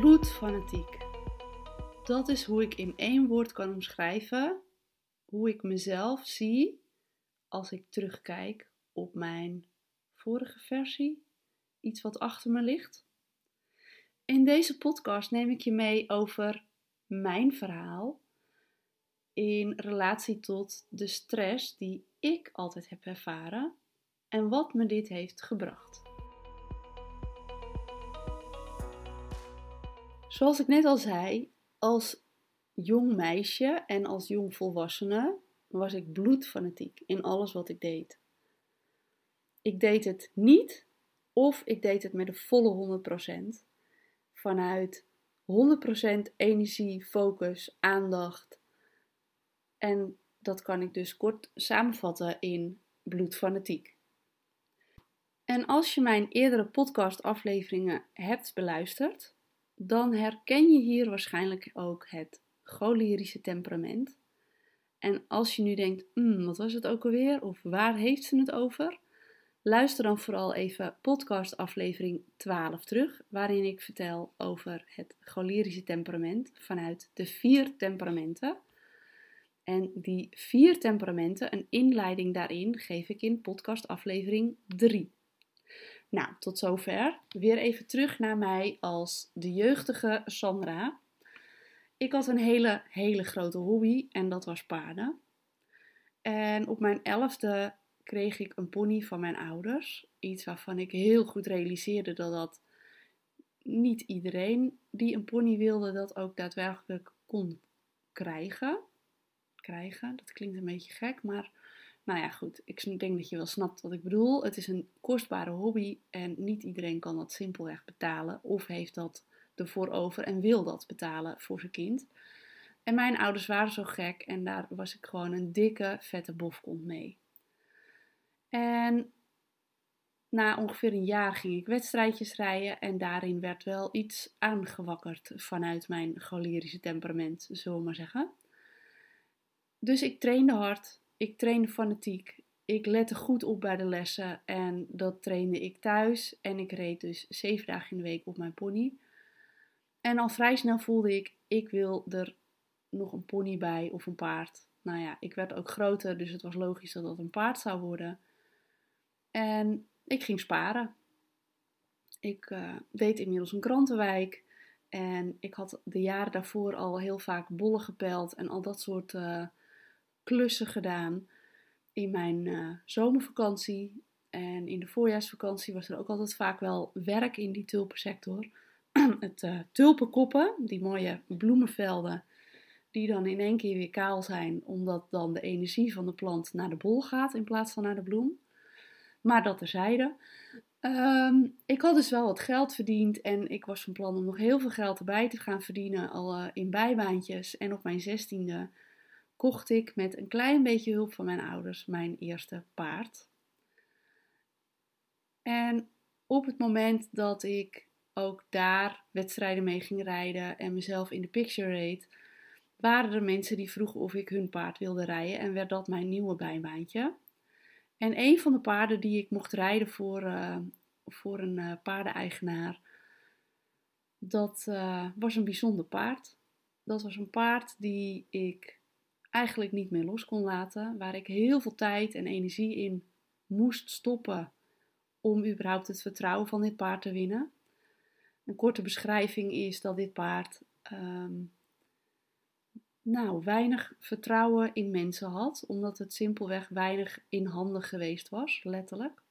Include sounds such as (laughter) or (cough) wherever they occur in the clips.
Bloedfanatiek. Dat is hoe ik in één woord kan omschrijven hoe ik mezelf zie als ik terugkijk op mijn vorige versie, iets wat achter me ligt. In deze podcast neem ik je mee over mijn verhaal in relatie tot de stress die ik altijd heb ervaren en wat me dit heeft gebracht. Zoals ik net al zei, als jong meisje en als jong volwassene was ik bloedfanatiek in alles wat ik deed. Ik deed het niet of ik deed het met de volle 100%. Vanuit 100% energie, focus, aandacht. En dat kan ik dus kort samenvatten in bloedfanatiek. En als je mijn eerdere podcastafleveringen hebt beluisterd, dan herken je hier waarschijnlijk ook het cholerische temperament. En als je nu denkt, mm, wat was het ook alweer? Of waar heeft ze het over? Luister dan vooral even podcast aflevering 12 terug, waarin ik vertel over het cholerische temperament vanuit de vier temperamenten. En die vier temperamenten, een inleiding daarin, geef ik in podcast aflevering 3. Nou, tot zover. Weer even terug naar mij als de jeugdige Sandra. Ik had een hele, hele grote hobby en dat was paarden. En op mijn elfde kreeg ik een pony van mijn ouders. Iets waarvan ik heel goed realiseerde dat dat niet iedereen die een pony wilde, dat ook daadwerkelijk kon krijgen. Krijgen, dat klinkt een beetje gek, maar nou ja, goed. Ik denk dat je wel snapt wat ik bedoel. Het is een kostbare hobby en niet iedereen kan dat simpelweg betalen of heeft dat ervoor over en wil dat betalen voor zijn kind. En mijn ouders waren zo gek en daar was ik gewoon een dikke, vette bofkont mee. En na ongeveer een jaar ging ik wedstrijdjes rijden en daarin werd wel iets aangewakkerd vanuit mijn cholerische temperament, zullen we maar zeggen. Dus ik trainde hard, ik trainde fanatiek, ik lette goed op bij de lessen en dat trainde ik thuis en ik reed dus zeven dagen in de week op mijn pony. En al vrij snel voelde ik, ik wil er nog een pony bij of een paard. Nou ja, ik werd ook groter, dus het was logisch dat dat een paard zou worden. En ik ging sparen. Ik uh, deed inmiddels een krantenwijk. En ik had de jaren daarvoor al heel vaak bollen gepeld en al dat soort uh, klussen gedaan. In mijn uh, zomervakantie en in de voorjaarsvakantie was er ook altijd vaak wel werk in die tulpensector. (clears throat) het uh, tulpenkoppen, die mooie bloemenvelden, die dan in één keer weer kaal zijn, omdat dan de energie van de plant naar de bol gaat in plaats van naar de bloem. Maar dat terzijde. Um, ik had dus wel wat geld verdiend en ik was van plan om nog heel veel geld erbij te gaan verdienen, al uh, in bijbaantjes. En op mijn zestiende kocht ik met een klein beetje hulp van mijn ouders mijn eerste paard. En op het moment dat ik ook daar wedstrijden mee ging rijden en mezelf in de picture reed, waren er mensen die vroegen of ik hun paard wilde rijden en werd dat mijn nieuwe bijbaantje. En een van de paarden die ik mocht rijden voor, uh, voor een uh, paardeneigenaar, dat uh, was een bijzonder paard. Dat was een paard die ik eigenlijk niet meer los kon laten, waar ik heel veel tijd en energie in moest stoppen om überhaupt het vertrouwen van dit paard te winnen. Een korte beschrijving is dat dit paard um, nou, weinig vertrouwen in mensen had, omdat het simpelweg weinig in handen geweest was, letterlijk.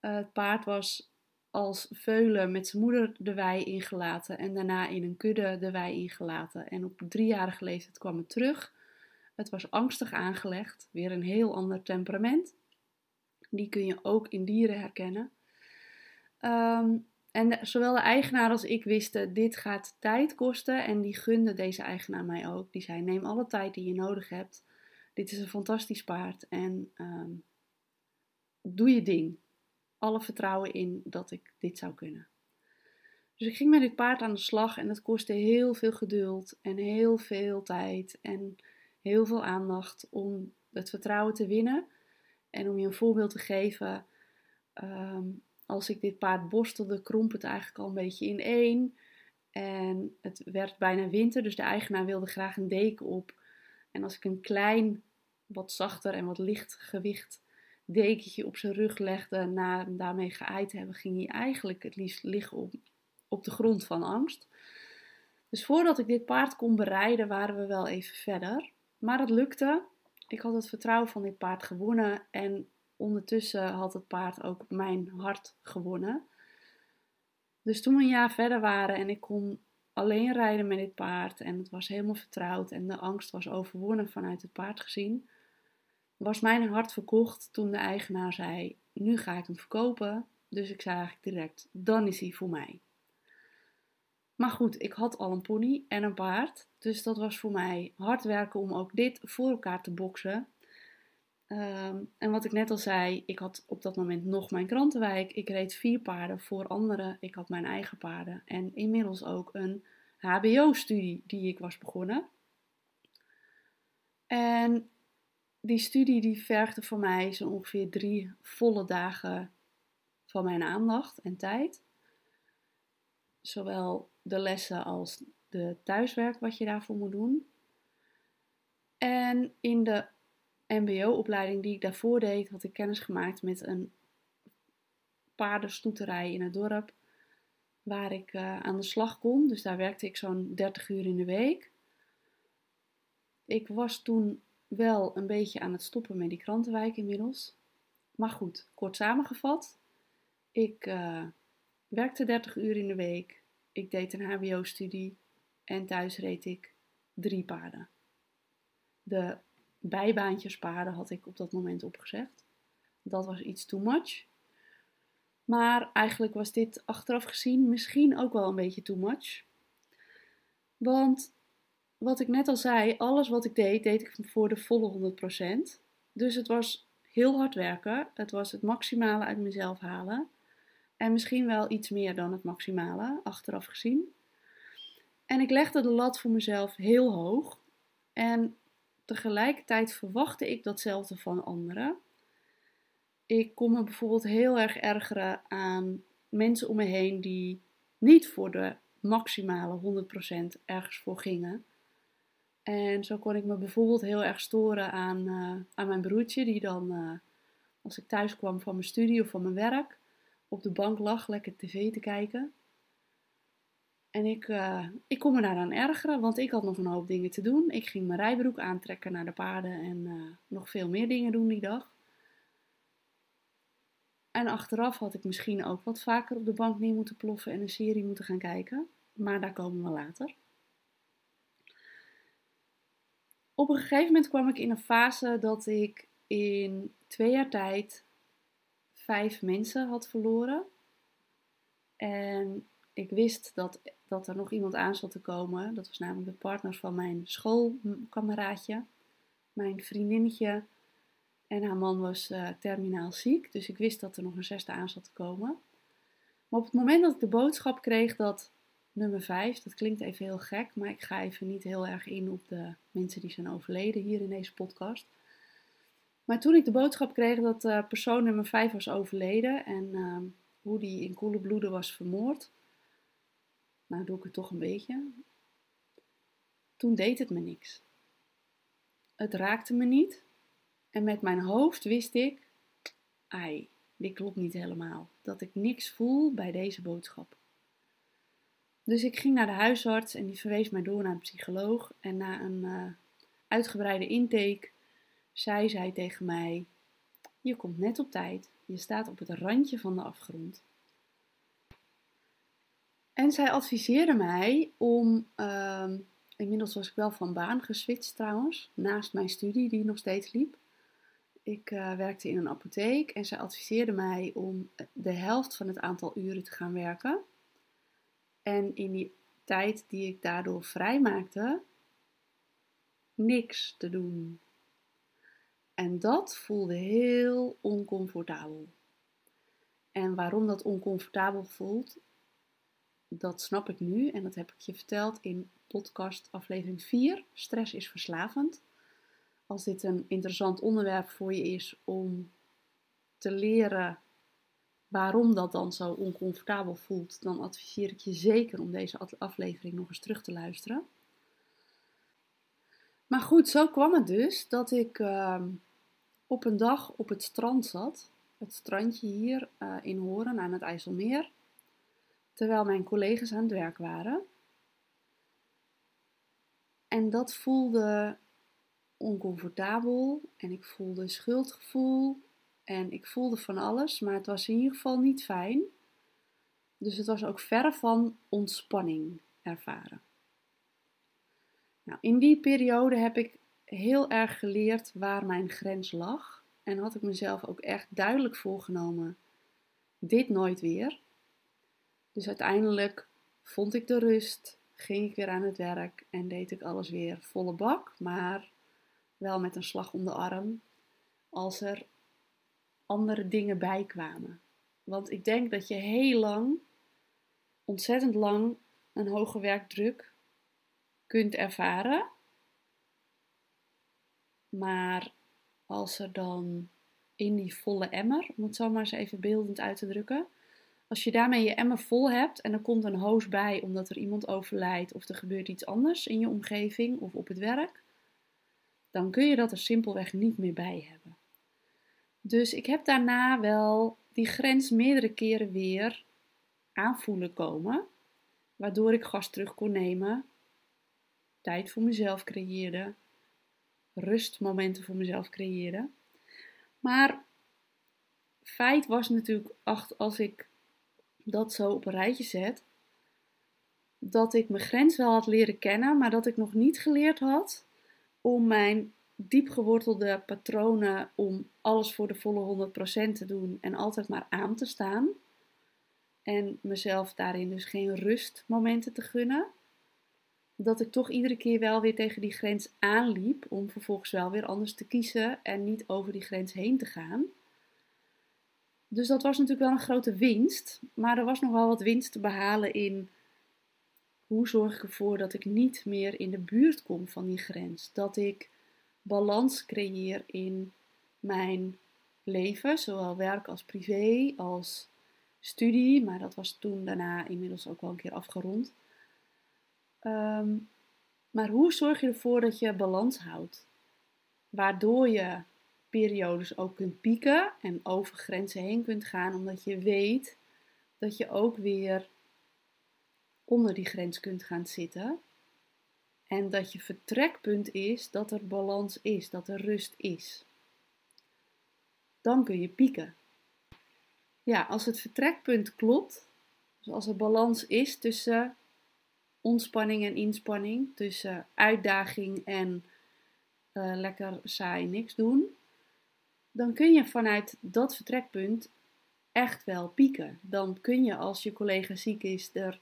Uh, het paard was als veulen met zijn moeder de wei ingelaten en daarna in een kudde de wei ingelaten. En op driejarige leeftijd kwam het terug. Het was angstig aangelegd, weer een heel ander temperament. Die kun je ook in dieren herkennen. Um, en zowel de eigenaar als ik wisten, dit gaat tijd kosten. En die gunde deze eigenaar mij ook. Die zei, neem alle tijd die je nodig hebt. Dit is een fantastisch paard. En um, doe je ding. Alle vertrouwen in dat ik dit zou kunnen. Dus ik ging met dit paard aan de slag. En dat kostte heel veel geduld. En heel veel tijd. En heel veel aandacht om het vertrouwen te winnen. En om je een voorbeeld te geven... Um, als ik dit paard borstelde, kromp het eigenlijk al een beetje in één. En het werd bijna winter, dus de eigenaar wilde graag een deken op. En als ik een klein, wat zachter en wat licht gewicht dekentje op zijn rug legde na daarmee geëid te hebben, ging hij eigenlijk het liefst liggen op, op de grond van angst. Dus voordat ik dit paard kon bereiden, waren we wel even verder. Maar het lukte. Ik had het vertrouwen van dit paard gewonnen en ondertussen had het paard ook mijn hart gewonnen. Dus toen we een jaar verder waren en ik kon alleen rijden met dit paard en het was helemaal vertrouwd en de angst was overwonnen vanuit het paard gezien, was mijn hart verkocht toen de eigenaar zei: Nu ga ik hem verkopen. Dus ik zei eigenlijk direct: Dan is hij voor mij. Maar goed, ik had al een pony en een paard. Dus dat was voor mij hard werken om ook dit voor elkaar te boksen. Ehm, en wat ik net al zei, ik had op dat moment nog mijn krantenwijk. Ik reed vier paarden voor anderen. Ik had mijn eigen paarden. En inmiddels ook een HBO-studie die ik was begonnen. En die studie die vergde voor mij zo ongeveer drie volle dagen van mijn aandacht en tijd. Zowel de lessen als de thuiswerk wat je daarvoor moet doen. En in de MBO-opleiding die ik daarvoor deed, had ik kennis gemaakt met een paardenstoeterij in het dorp. Waar ik uh, aan de slag kon. Dus daar werkte ik zo'n 30 uur in de week. Ik was toen wel een beetje aan het stoppen met die krantenwijk inmiddels. Maar goed, kort samengevat. Ik uh, werkte 30 uur in de week. Ik deed een HBO-studie. En thuis reed ik drie paarden. De bijbaantjespaarden had ik op dat moment opgezegd. Dat was iets too much. Maar eigenlijk was dit achteraf gezien misschien ook wel een beetje too much. Want wat ik net al zei, alles wat ik deed, deed ik voor de volle 100%. Dus het was heel hard werken. Het was het maximale uit mezelf halen. En misschien wel iets meer dan het maximale, achteraf gezien. En ik legde de lat voor mezelf heel hoog. En tegelijkertijd verwachtte ik datzelfde van anderen. Ik kon me bijvoorbeeld heel erg ergeren aan mensen om me heen die niet voor de maximale 100% ergens voor gingen. En zo kon ik me bijvoorbeeld heel erg storen aan, uh, aan mijn broertje, die dan, uh, als ik thuis kwam van mijn studie of van mijn werk, op de bank lag lekker tv te kijken. En ik, uh, ik kon me daaraan ergeren, want ik had nog een hoop dingen te doen. Ik ging mijn rijbroek aantrekken naar de paarden en nog veel meer dingen doen die dag. En achteraf had ik misschien ook wat vaker op de bank neer moeten ploffen en een serie moeten gaan kijken. Maar daar komen we later. Op een gegeven moment kwam ik in een fase dat ik in twee jaar tijd vijf mensen had verloren. En ik wist dat, dat er nog iemand aan zat te komen. Dat was namelijk de partner van mijn schoolkameraadje, mijn vriendinnetje. En haar man was uh, terminaal ziek, dus ik wist dat er nog een zesde aan zat te komen. Maar op het moment dat ik de boodschap kreeg dat nummer 5, dat klinkt even heel gek, maar ik ga even niet heel erg in op de mensen die zijn overleden hier in deze podcast. Maar toen ik de boodschap kreeg dat uh, persoon nummer 5 was overleden en uh, hoe die in koele bloeden was vermoord, nou doe ik het toch een beetje. Toen deed het me niks. Het raakte me niet. En met mijn hoofd wist ik, ai, dit klopt niet helemaal. Dat ik niks voel bij deze boodschap. Dus ik ging naar de huisarts en die verwees mij door naar een psycholoog. En na een uh, uitgebreide intake zei zij tegen mij: Je komt net op tijd. Je staat op het randje van de afgrond. En zij adviseerde mij om. Uh, inmiddels was ik wel van baan geswitcht trouwens, naast mijn studie die nog steeds liep. Ik uh, werkte in een apotheek en zij adviseerde mij om de helft van het aantal uren te gaan werken. En in die tijd die ik daardoor vrijmaakte, niks te doen. En dat voelde heel oncomfortabel. En waarom dat oncomfortabel voelt, dat snap ik nu en dat heb ik je verteld in podcast aflevering 4. Stress is verslavend. Als dit een interessant onderwerp voor je is om te leren waarom dat dan zo oncomfortabel voelt, dan adviseer ik je zeker om deze aflevering nog eens terug te luisteren. Maar goed, zo kwam het dus dat ik ehm, op een dag op het strand zat. Het strandje hier uh, in Horen aan het IJsselmeer. Terwijl mijn collega's aan het werk waren. En dat voelde oncomfortabel en ik voelde schuldgevoel en ik voelde van alles, maar het was in ieder geval niet fijn. Dus het was ook verre van ontspanning ervaren. Nou, in die periode heb ik heel erg geleerd waar mijn grens lag. En had ik mezelf ook echt duidelijk voorgenomen: dit nooit weer. Dus uiteindelijk vond ik de rust, ging ik weer aan het werk en deed ik alles weer volle bak, maar wel met een slag om de arm als er andere dingen bijkwamen. Want ik denk dat je heel lang, ontzettend lang, een hoge werkdruk kunt ervaren. Maar als er dan in die volle emmer, om het zo maar eens even beeldend uit te drukken, als je daarmee je emmer vol hebt en er komt een hoos bij omdat er iemand overlijdt of er gebeurt iets anders in je omgeving of op het werk, dan kun je dat er simpelweg niet meer bij hebben. Dus ik heb daarna wel die grens meerdere keren weer aanvoelen komen, waardoor ik gas terug kon nemen, tijd voor mezelf creëerde, rustmomenten voor mezelf creëerde. Maar feit was natuurlijk, als ik dat zo op een rijtje zet, dat ik mijn grens wel had leren kennen, maar dat ik nog niet geleerd had om mijn diep gewortelde patronen om alles voor de volle 100% te doen en altijd maar aan te staan. En mezelf daarin dus geen rustmomenten te gunnen. Dat ik toch iedere keer wel weer tegen die grens aanliep om vervolgens wel weer anders te kiezen en niet over die grens heen te gaan. Dus dat was natuurlijk wel een grote winst. Maar er was nog wel wat winst te behalen in hoe zorg ik ervoor dat ik niet meer in de buurt kom van die grens. Dat ik balans creëer in mijn leven, zowel werk als privé, als studie. Maar dat was toen daarna inmiddels ook wel een keer afgerond. Ehm, maar hoe zorg je ervoor dat je balans houdt? Waardoor je periodes ook kunt pieken en over grenzen heen kunt gaan, omdat je weet dat je ook weer onder die grens kunt gaan zitten. En dat je vertrekpunt is dat er balans is, dat er rust is. Dan kun je pieken. Ja, als het vertrekpunt klopt, dus als er balans is tussen ontspanning en inspanning, tussen uitdaging en uh, lekker saai niks doen, dan kun je vanuit dat vertrekpunt echt wel pieken. Dan kun je als je collega ziek is er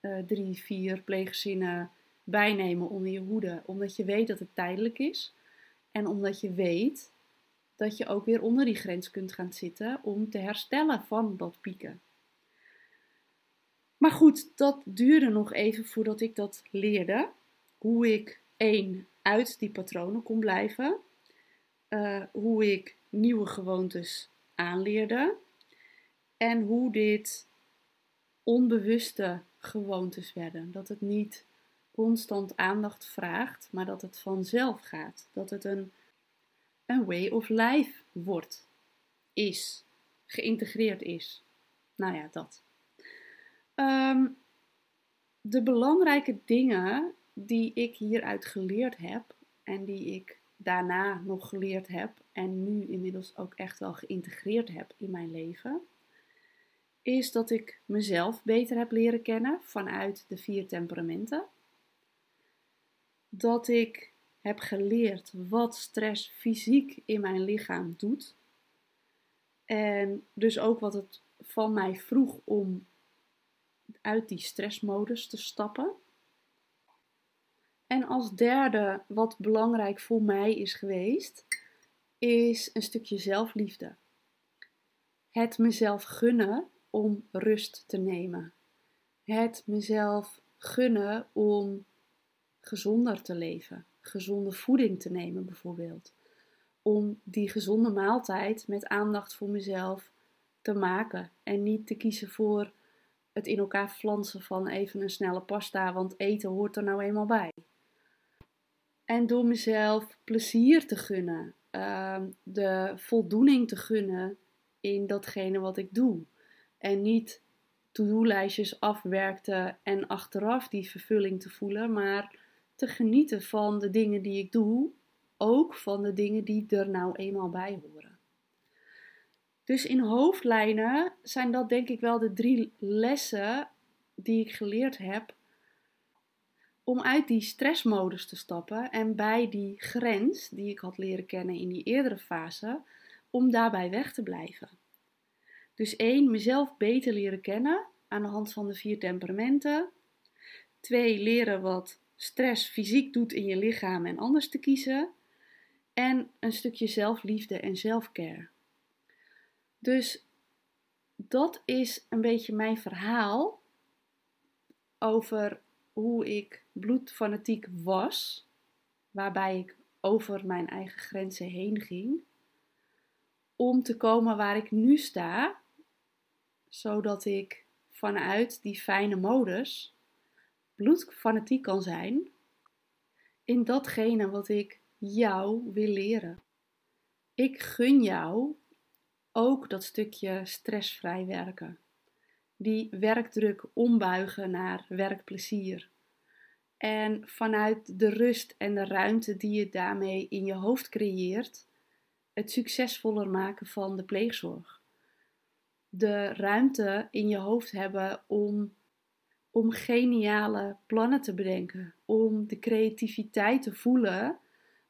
uh, drie, vier pleeggezinnen bijnemen onder je hoede, omdat je weet dat het tijdelijk is en omdat je weet dat je ook weer onder die grens kunt gaan zitten om te herstellen van dat pieken. Maar goed, dat duurde nog even voordat ik dat leerde. Hoe ik één uit die patronen kon blijven. Uh, hoe ik nieuwe gewoontes aanleerde. En hoe dit onbewuste gewoontes werden. Dat het niet constant aandacht vraagt, maar dat het vanzelf gaat. Dat het een, een way of life wordt, is, geïntegreerd is. Nou ja, dat. Ehm, de belangrijke dingen die ik hieruit geleerd heb en die ik daarna nog geleerd heb en nu inmiddels ook echt wel geïntegreerd heb in mijn leven, is dat ik mezelf beter heb leren kennen vanuit de vier temperamenten dat ik heb geleerd wat stress fysiek in mijn lichaam doet. En dus ook wat het van mij vroeg om uit die stressmodus te stappen. En als derde, wat belangrijk voor mij is geweest, is een stukje zelfliefde. Het mezelf gunnen om rust te nemen. Het mezelf gunnen om gezonder te leven, gezonde voeding te nemen bijvoorbeeld. Om die gezonde maaltijd met aandacht voor mezelf te maken. En niet te kiezen voor het in elkaar flansen van even een snelle pasta, want eten hoort er nou eenmaal bij. En door mezelf plezier te gunnen, ehm, de voldoening te gunnen in datgene wat ik doe. En niet to-do-lijstjes afwerkte en achteraf die vervulling te voelen, maar te genieten van de dingen die ik doe, ook van de dingen die er nou eenmaal bij horen. Dus in hoofdlijnen zijn dat denk ik wel de drie lessen die ik geleerd heb om uit die stressmodus te stappen en bij die grens die ik had leren kennen in die eerdere fase, om daarbij weg te blijven. Dus één, mezelf beter leren kennen aan de hand van de vier temperamenten. Twee, leren wat stress fysiek doet in je lichaam en anders te kiezen. En een stukje zelfliefde en zelfcare. Dus dat is een beetje mijn verhaal over hoe ik bloedfanatiek was, waarbij ik over mijn eigen grenzen heen ging, om te komen waar ik nu sta, zodat ik vanuit die fijne modus bloedfanatiek kan zijn in datgene wat ik jou wil leren. Ik gun jou ook dat stukje stressvrij werken. Die werkdruk ombuigen naar werkplezier. En vanuit de rust en de ruimte die je daarmee in je hoofd creëert, het succesvoller maken van de pleegzorg. De ruimte in je hoofd hebben om, om geniale plannen te bedenken, om de creativiteit te voelen,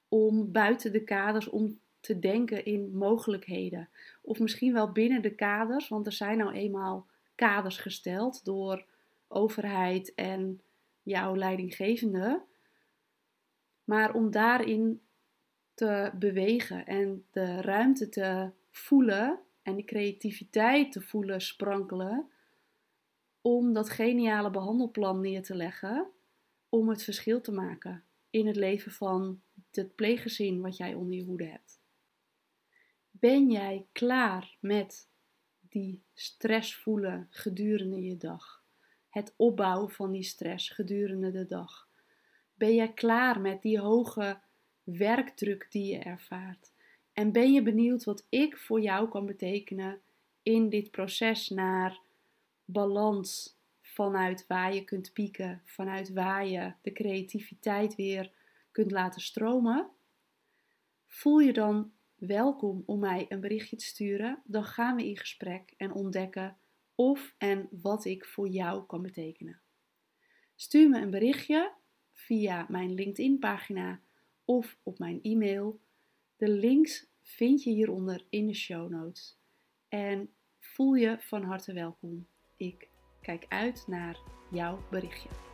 om buiten de kaders om te denken in mogelijkheden. Of misschien wel binnen de kaders, want er zijn nou eenmaal kaders gesteld door overheid en jouw leidinggevende. Maar om daarin te bewegen en de ruimte te voelen en de creativiteit te voelen sprankelen, om dat geniale behandelplan neer te leggen, om het verschil te maken in het leven van het pleeggezin wat jij onder je hoede hebt. Ben jij klaar met die stress voelen gedurende je dag? Het opbouwen van die stress gedurende de dag? Ben jij klaar met die hoge werkdruk die je ervaart? En ben je benieuwd wat ik voor jou kan betekenen in dit proces naar balans vanuit waar je kunt pieken, vanuit waar je de creativiteit weer kunt laten stromen? Voel je dan welkom om mij een berichtje te sturen. Dan gaan we in gesprek en ontdekken of en wat ik voor jou kan betekenen. Stuur me een berichtje via mijn LinkedIn-pagina of op mijn e-mail. De links vind je hieronder in de show notes. En voel je van harte welkom. Ik kijk uit naar jouw berichtje.